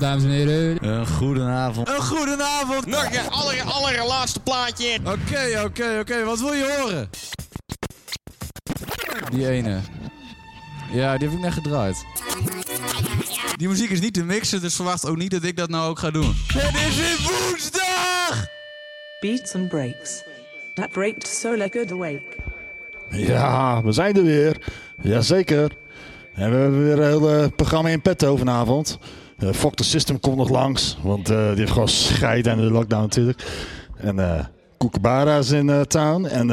goedenavond, dames en heren. Een goedenavond. Een goedenavond. Nog een aller, allerlaatste plaatje. Oké, oké, oké. Wat wil je horen? Die ene. Ja, die heb ik net gedraaid. Die muziek is niet te mixen, dus verwacht ook niet dat ik dat nou ook ga doen. Het is weer woensdag! Beats and breaks. That breaked so good awake. Ja, we zijn er weer. Jazeker. En we hebben weer een heel programma in petto vanavond. Uh, Fuck the System komt nog langs, want uh, die heeft gewoon scheid aan de lockdown natuurlijk. En uh, is in uh, town. En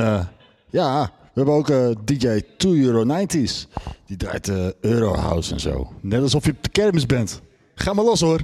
ja, we hebben ook DJ 2 Euro 90s. Die draait Eurohouse en zo. Net alsof je op de kermis bent. Ga maar los hoor.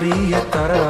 Tararia, tarara.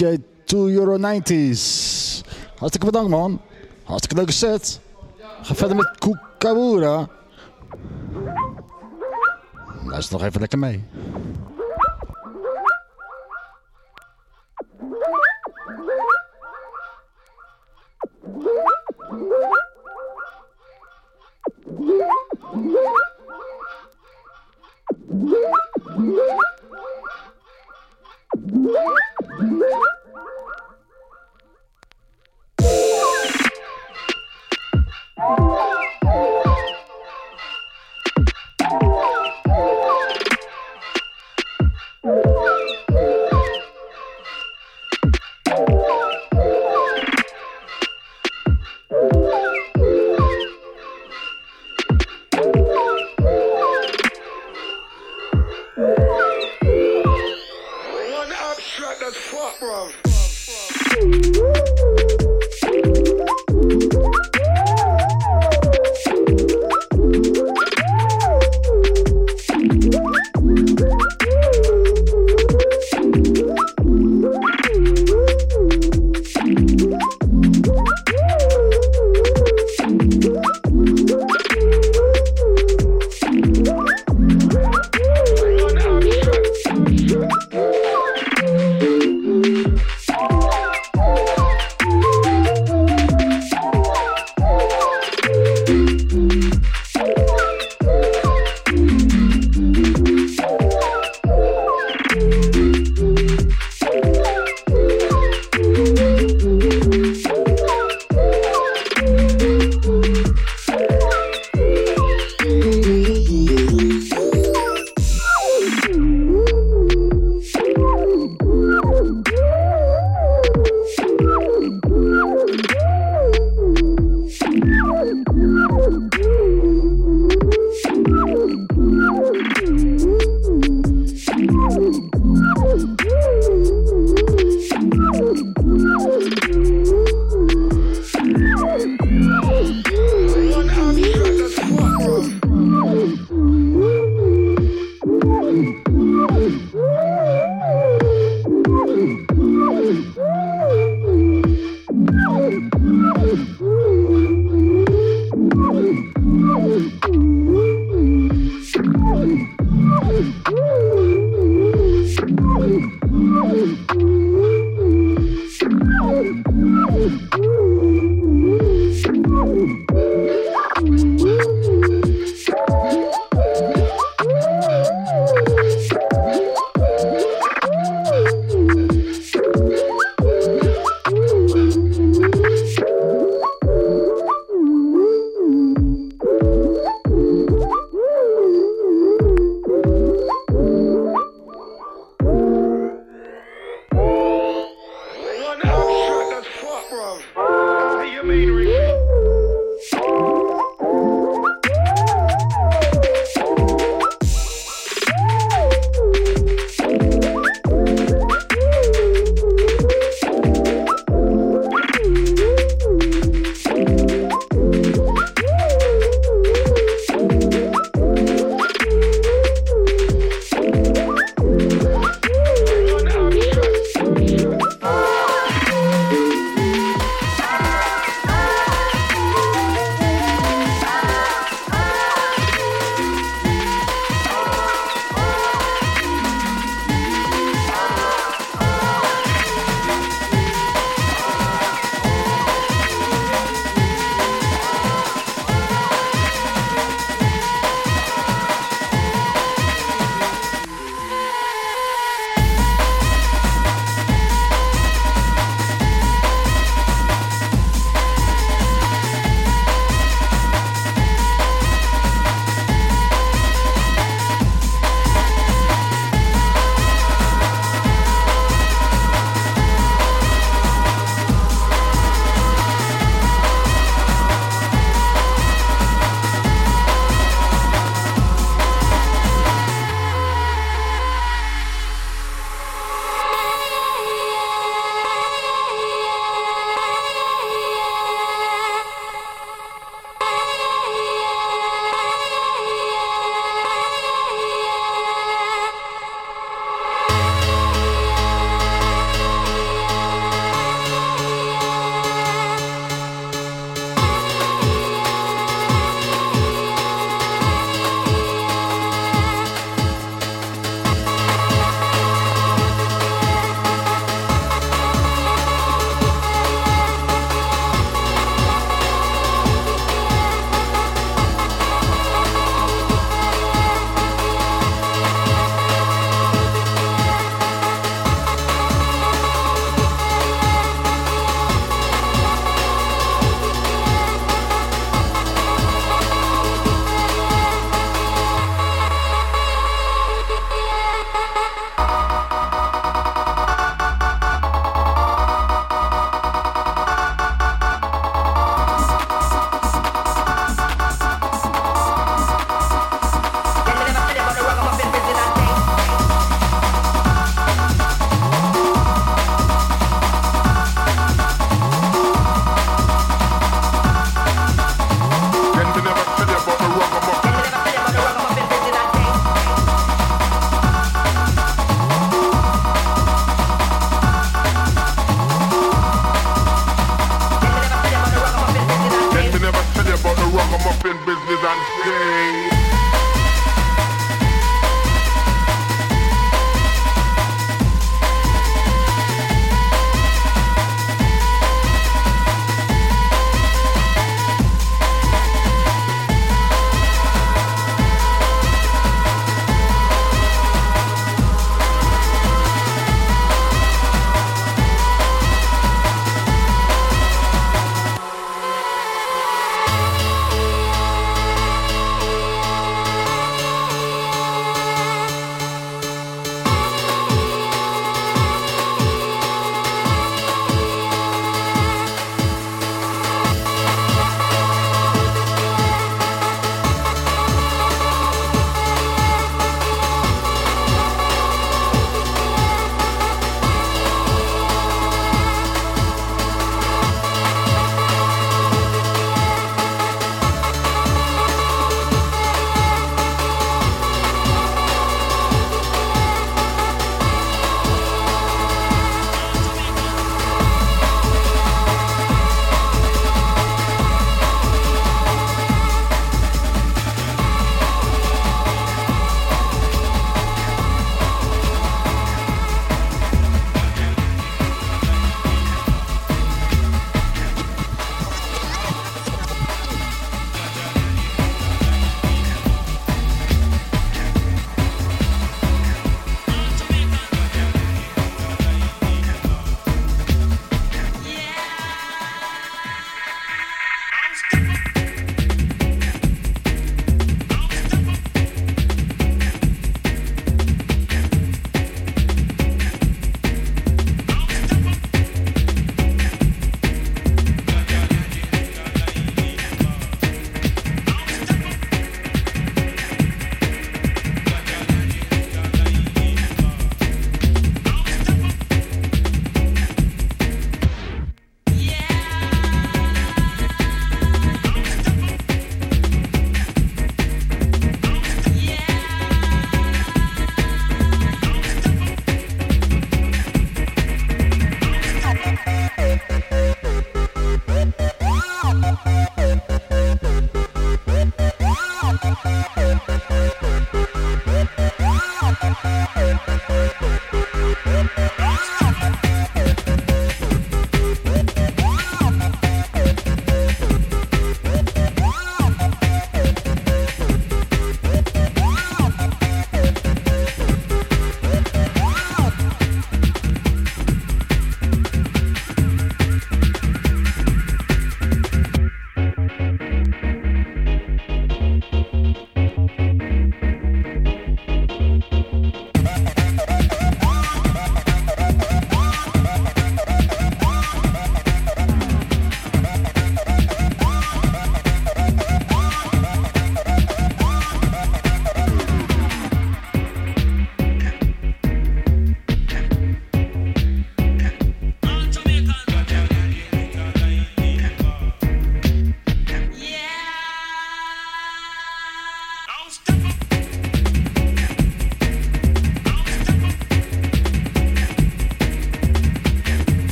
DJ 2 Euro 90s. Hartstikke bedankt man. Hartstikke leuke set. Ga verder met Kukawura. Luister nog even lekker mee.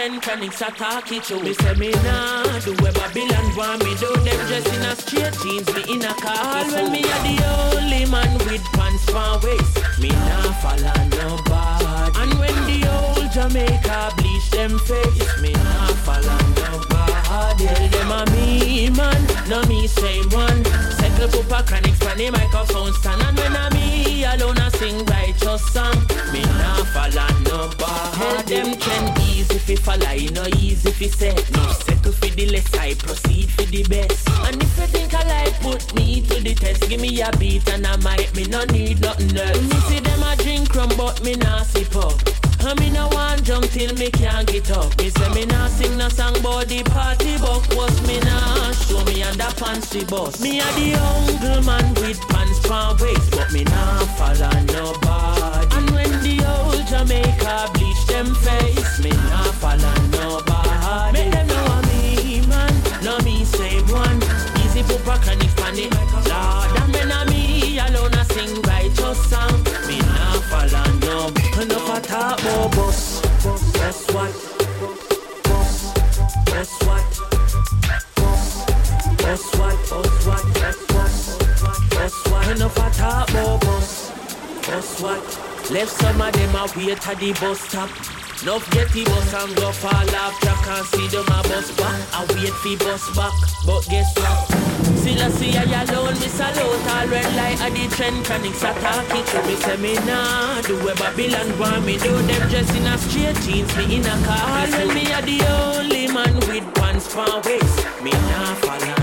Chronics attack it you. Me say me nah do where Babylon want me do them dress in a straight jeans, me in a car. When me a the only man with pants for waist, me nah follow nobody. And when the old Jamaica bleach them face, me nah follow nobody. Tell them a me man, no me same one. Settle Pupa Chronixx from the microphone follow, you know easy fi set. No settle for the less, I proceed for the best. And if you think I like put me to the test, give me a beat and I might me no need nothing else. Me see them a drink rum but me nah sip up. And me no want jump till me can't get up. Me say me nah sing no song but the party buck was me nah me we bust. Me a the uncle man with pants for waist, but me nah follow nobody. And when the old Jamaica bleach them face, me nah follow nobody. Make them know I'm me man, no me say one. Easy back and it's panic. Lord, and when I'm me alone I sing righteous song. Me nah follow no. Enough a talk bus. Bus What? Left some of them a wait at the bus stop. Enough get the bus and go fall off track and see them a bus back. I wait for bus back, but guess what? Still I see I alone, me salute all red light at the trend Chronixx attack it to me say me nah do where Babylon want me do them dress in a straight jeans, me in a car when me a the only man with pants for waist, me nah follow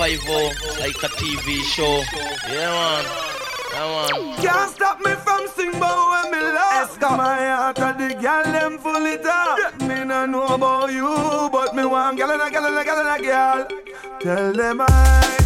It's a Wi-Fi, like a TV show. Yeah, man. Yeah, man. Can't stop me from sing about when me love. My heart of the girl them full it up. Me no know about you, but me want girl and a girl and a girl and a girl. Tell them I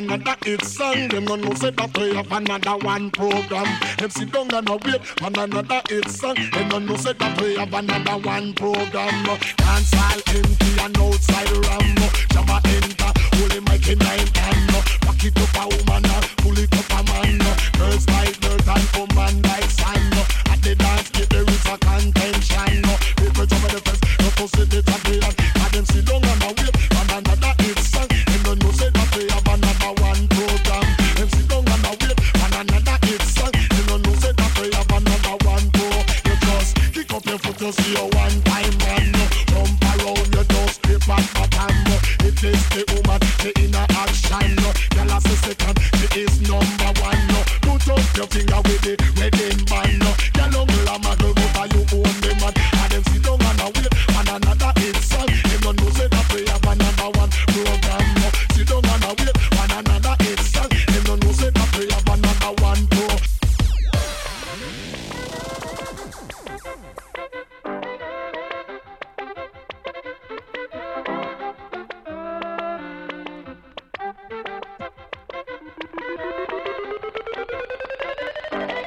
another hit song. Them no know say that we have another one program. MC sit down and a wait for another hit song. Them no know say that we have another one program. Dancehall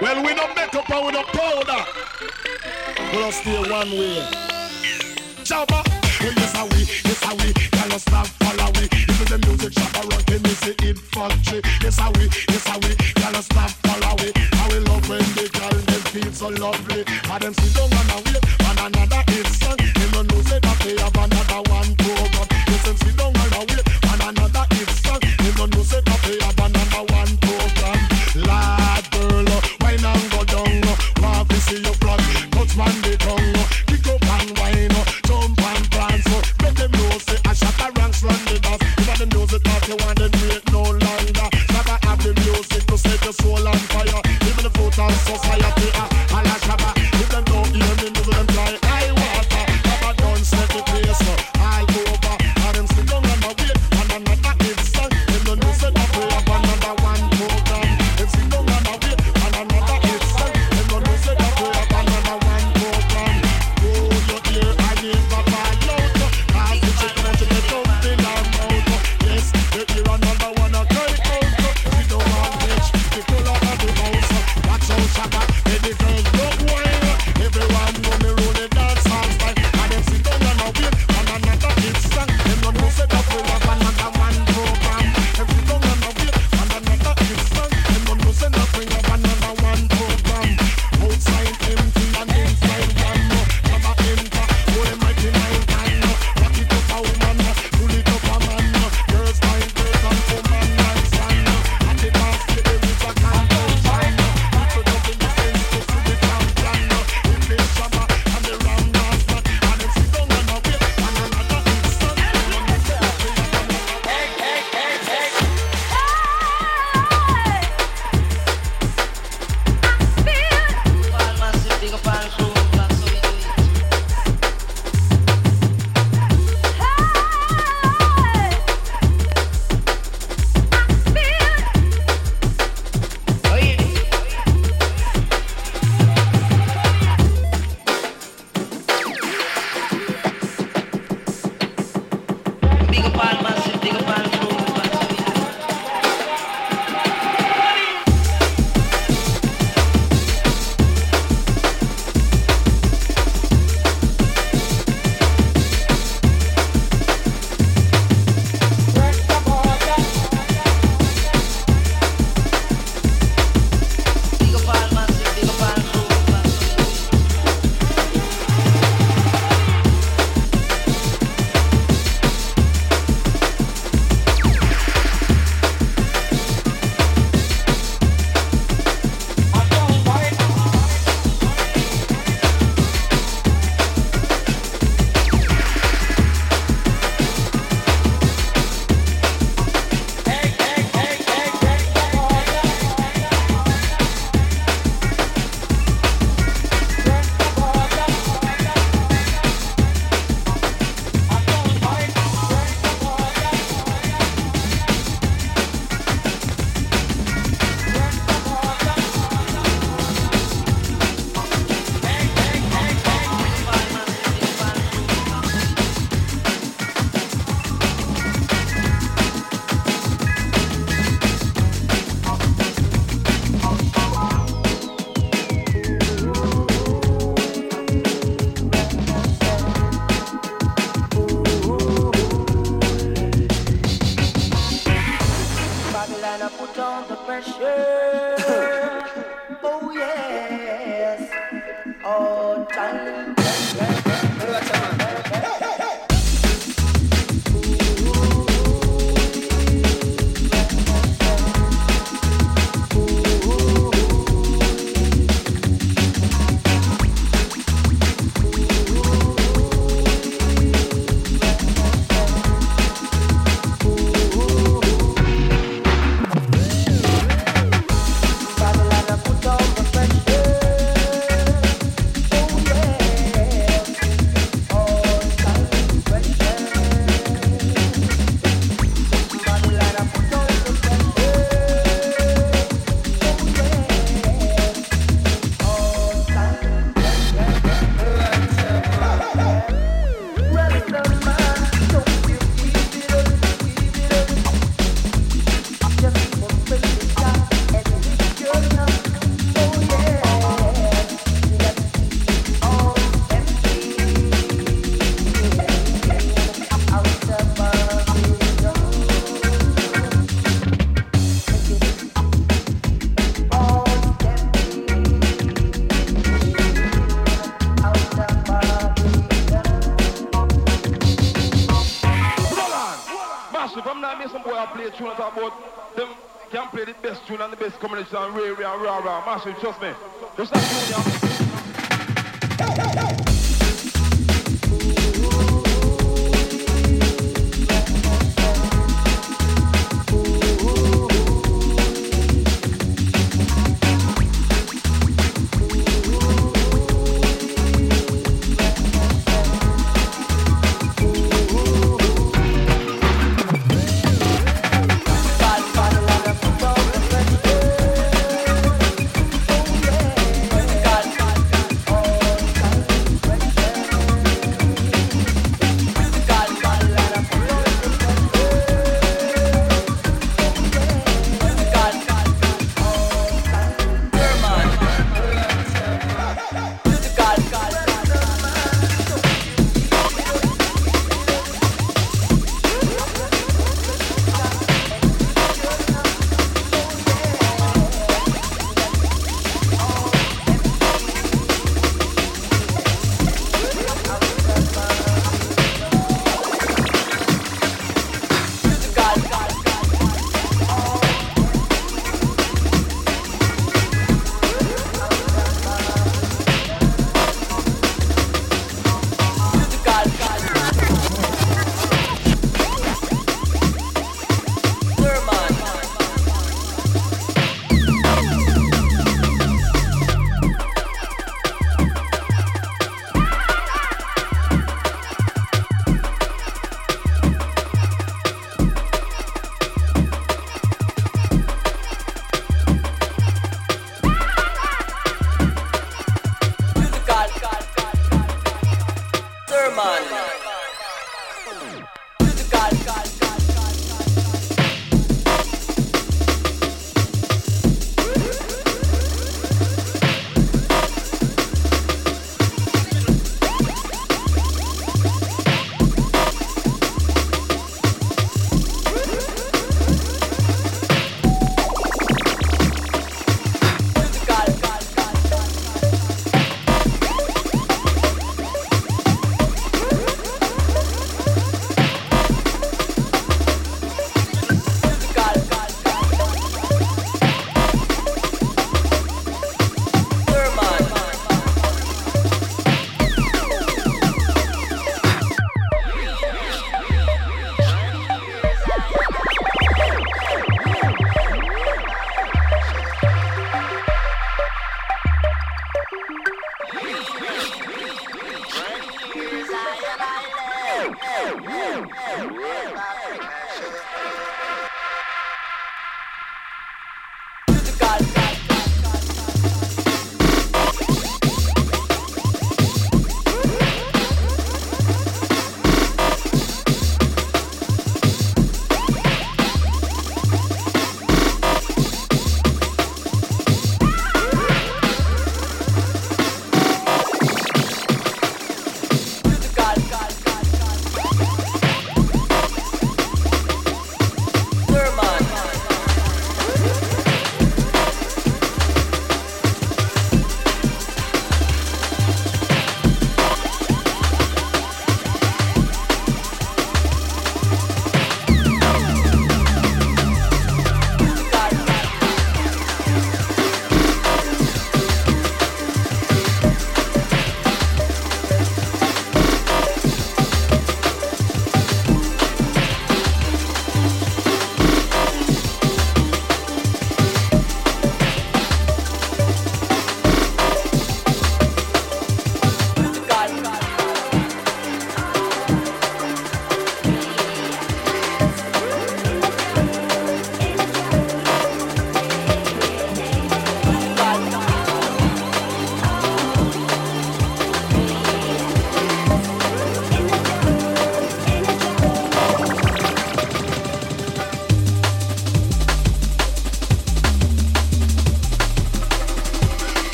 Well, we don't make up and we don't powder. we'll stay one way. Jabba. Well, yes, I we, yes, I we, tell us not follow we. This is the music shop around the music infantry. Yes, I we, yes, I we, tell us not follow we. I will love when they call them feel so lovely. I them sit down and wait, for another instant. You don't know, say that they have coming in sound real, real, real, real massive, trust me. Just like you.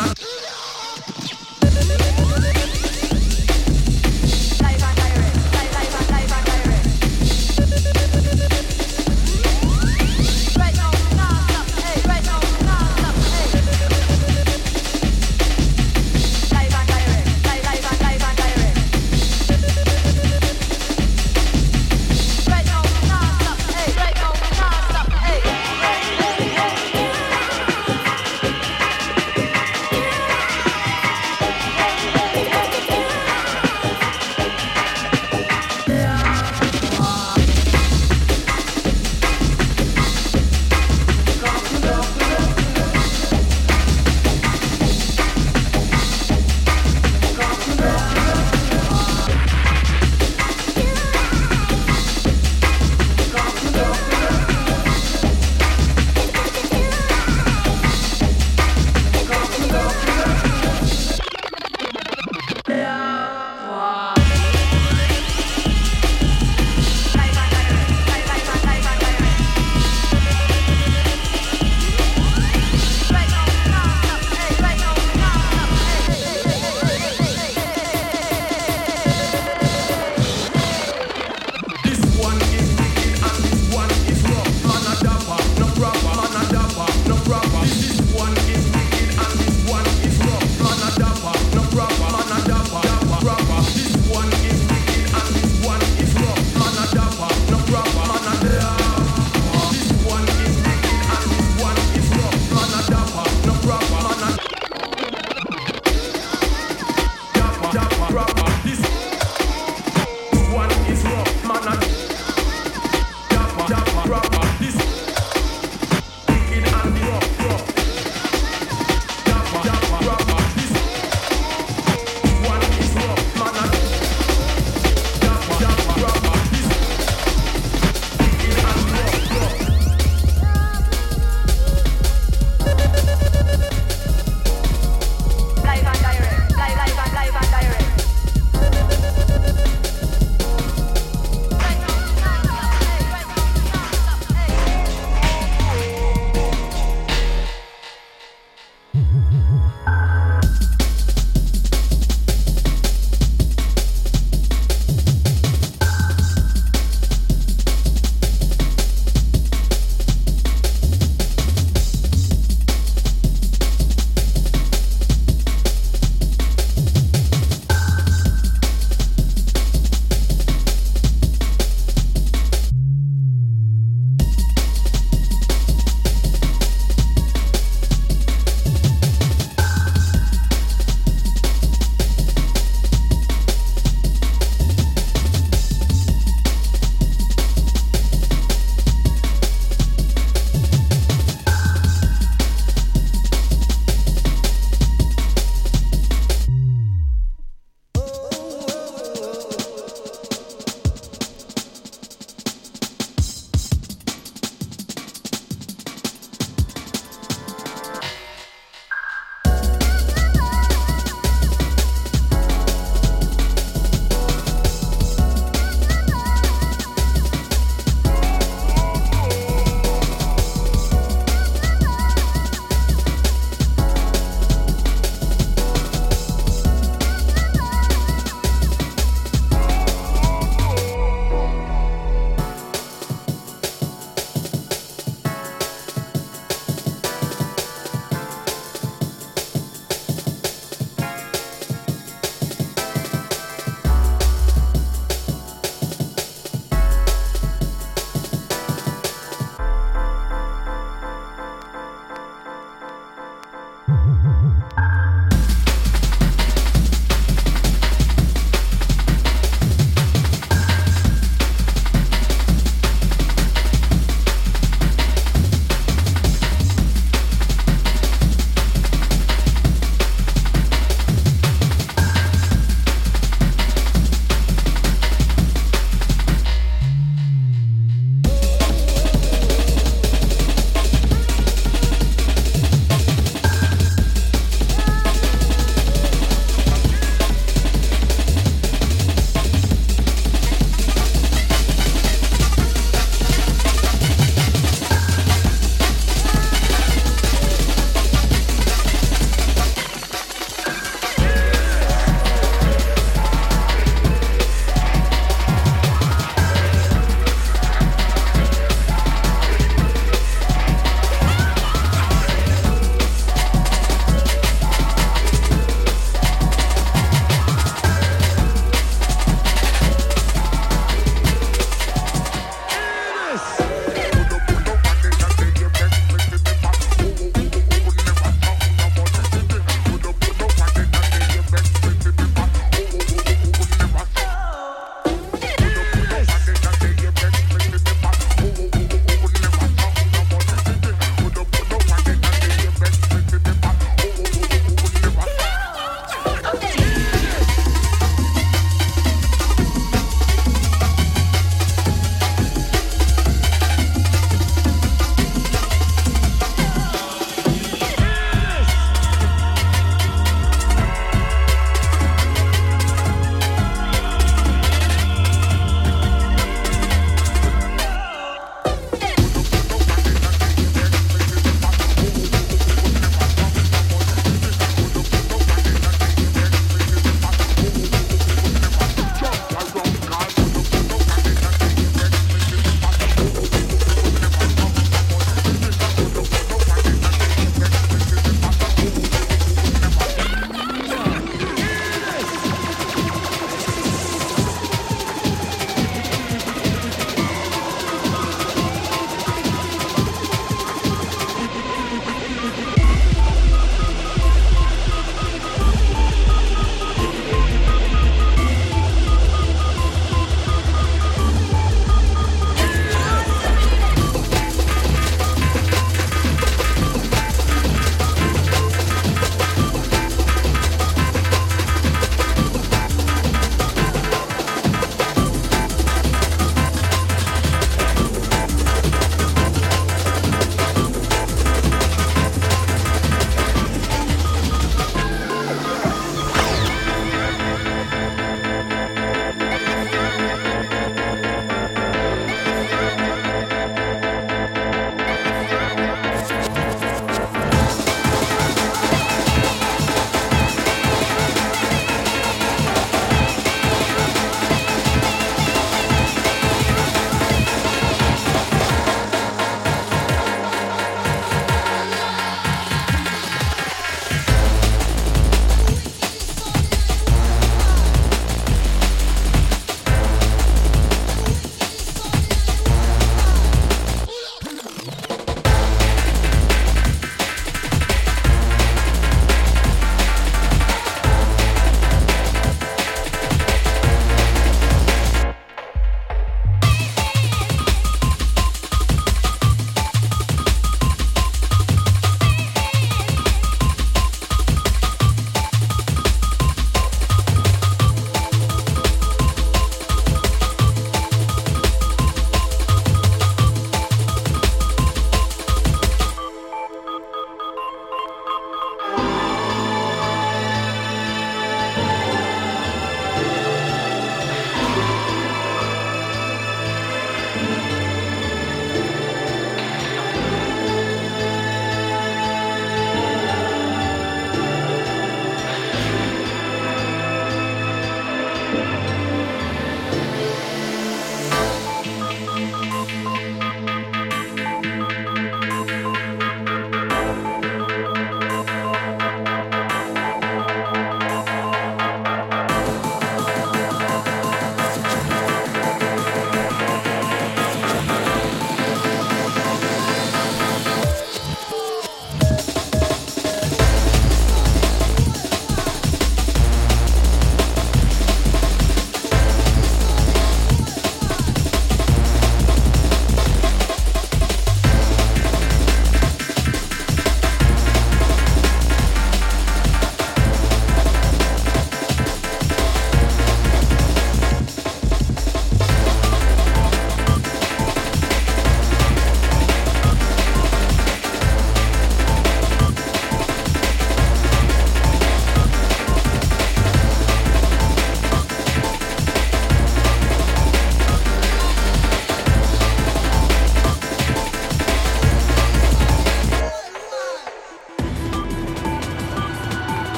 not.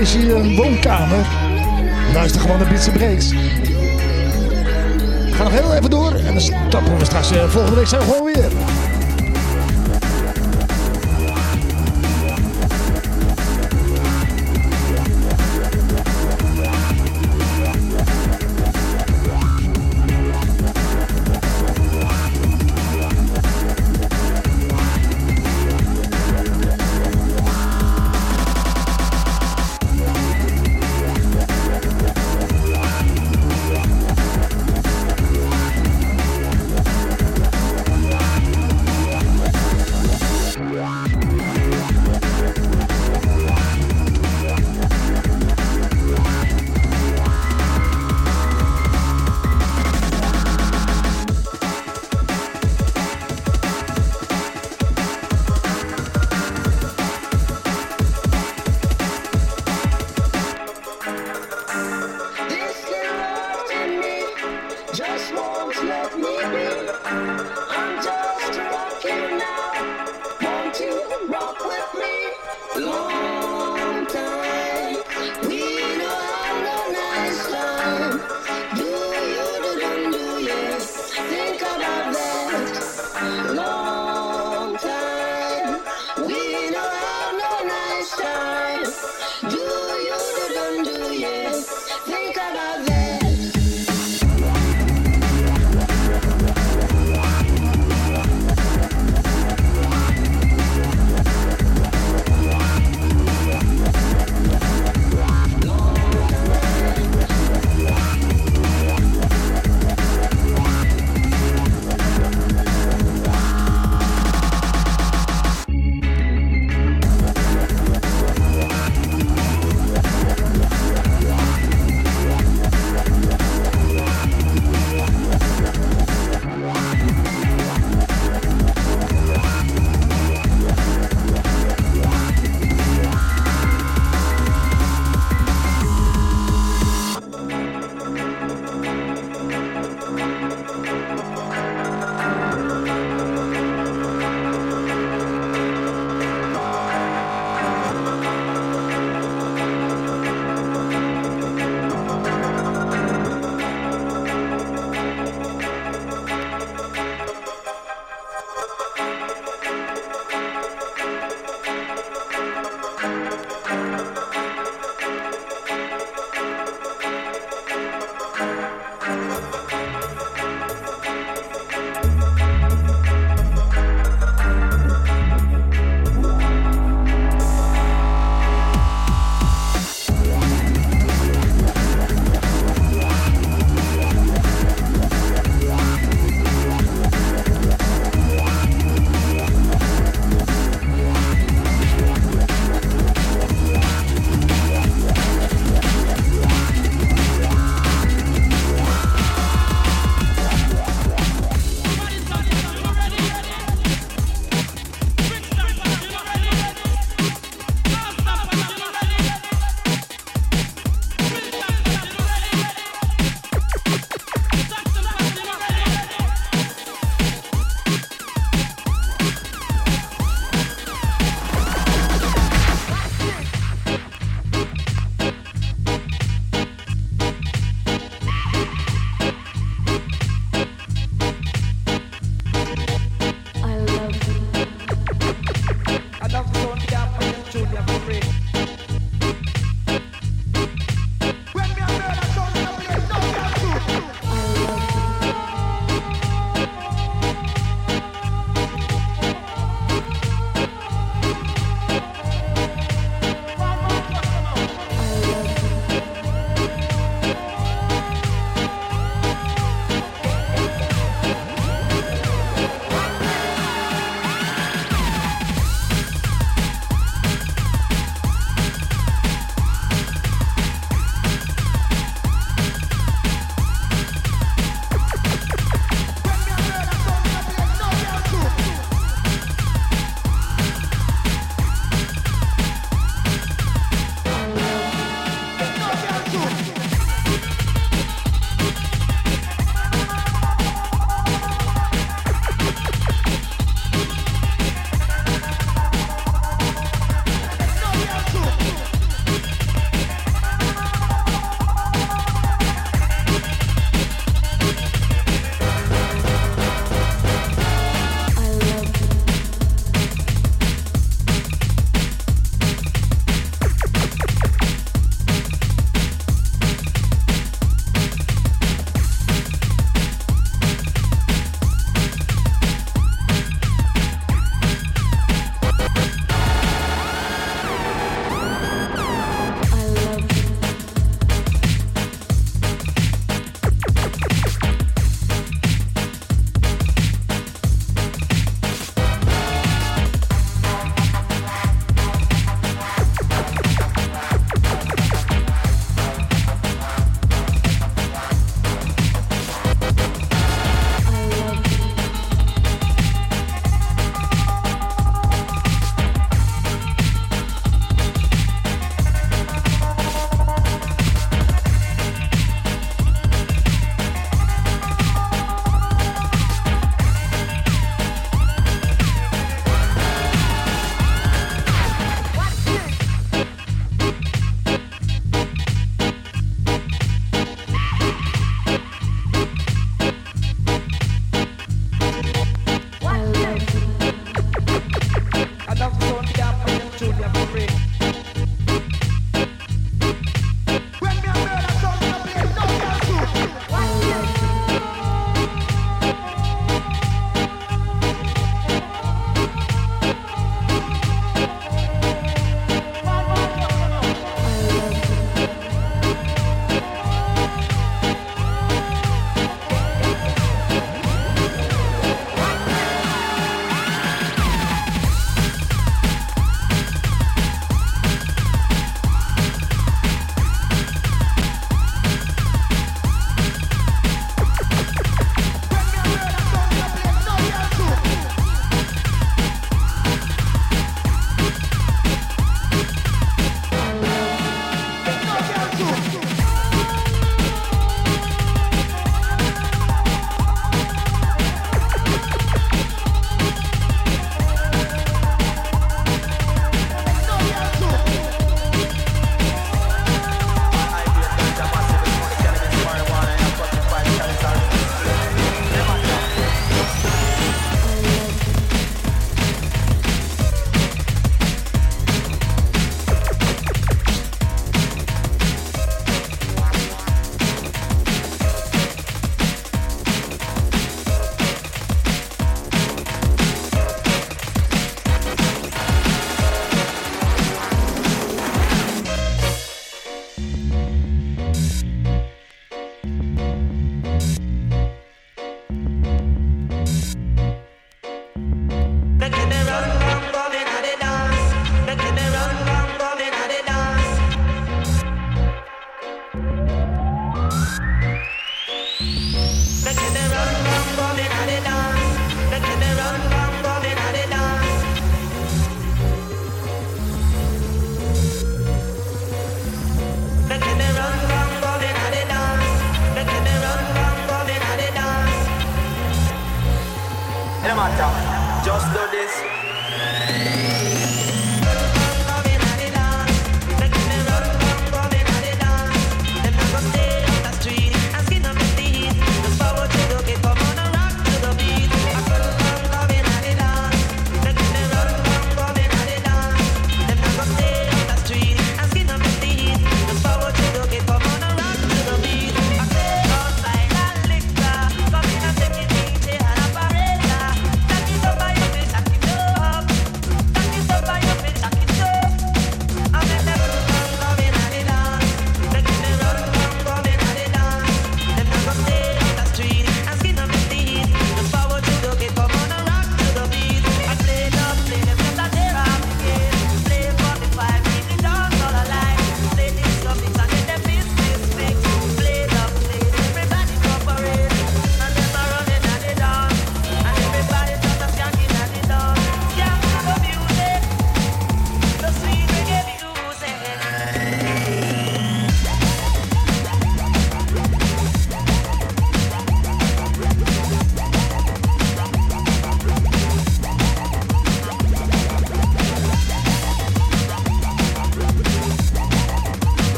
Is hier een woonkamer. Luister gewoon naar Beats Breaks.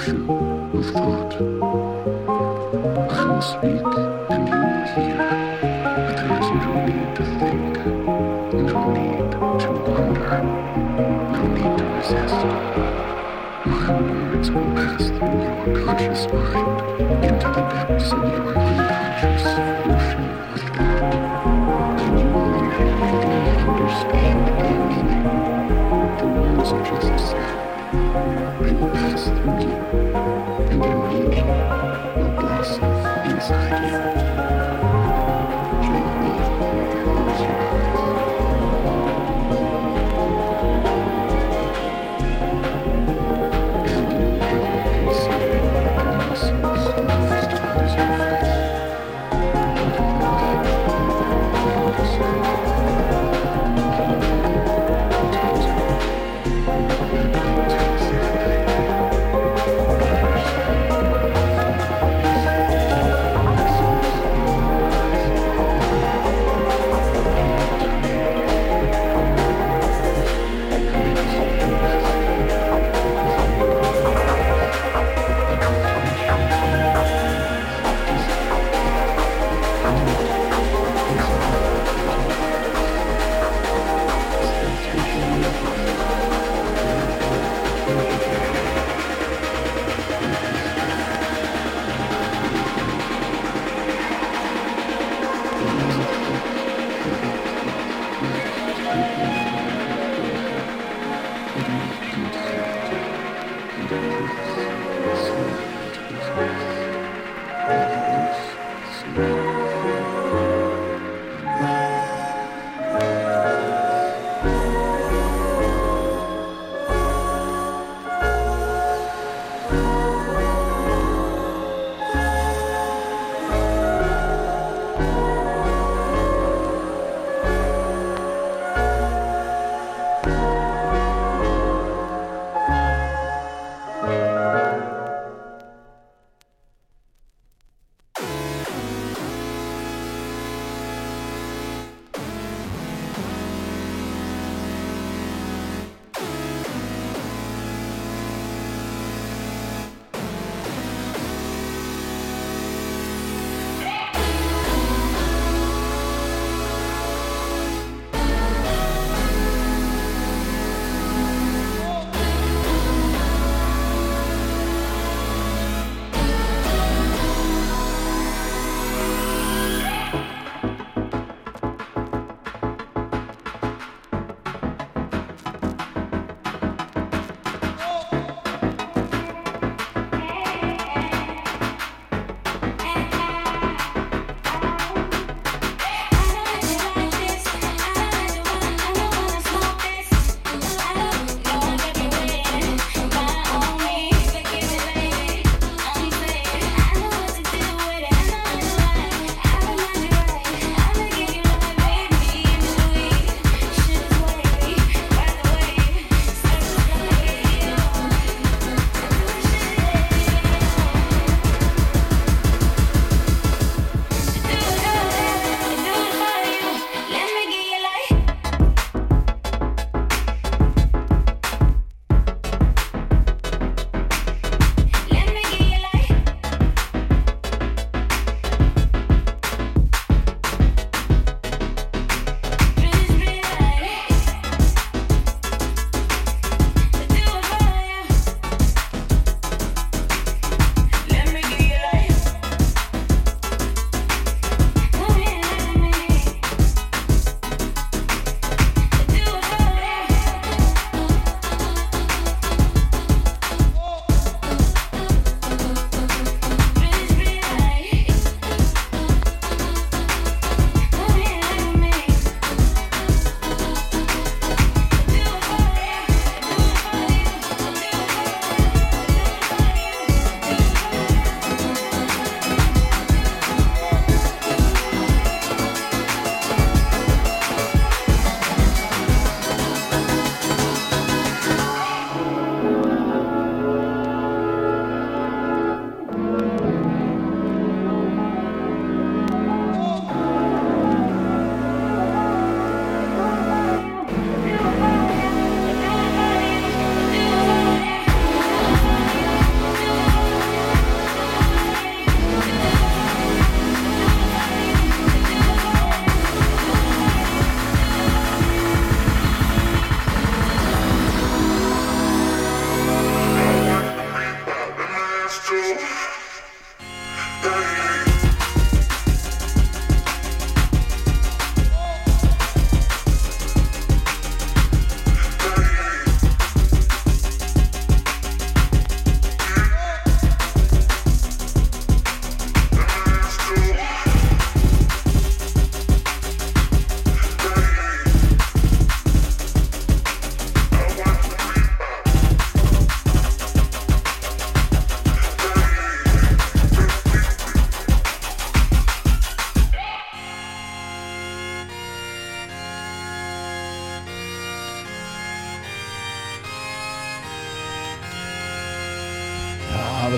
ocean of thought. I will speak and you will hear, but there is no need to think.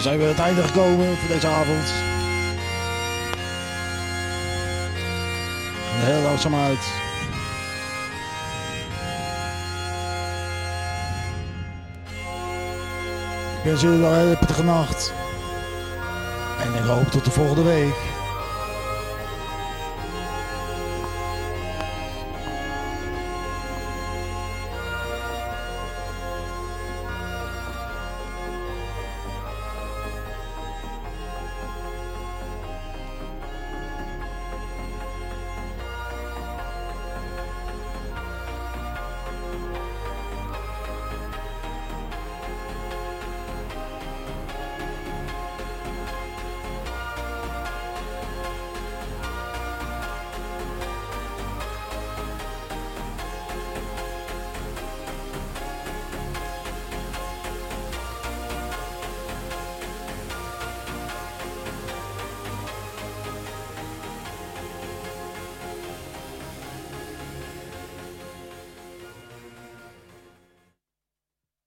Zijn we het einde gekomen voor deze avond. Heel langzaam uit. Ik wens jullie een hele prettige nacht. En ik hoop tot de volgende week.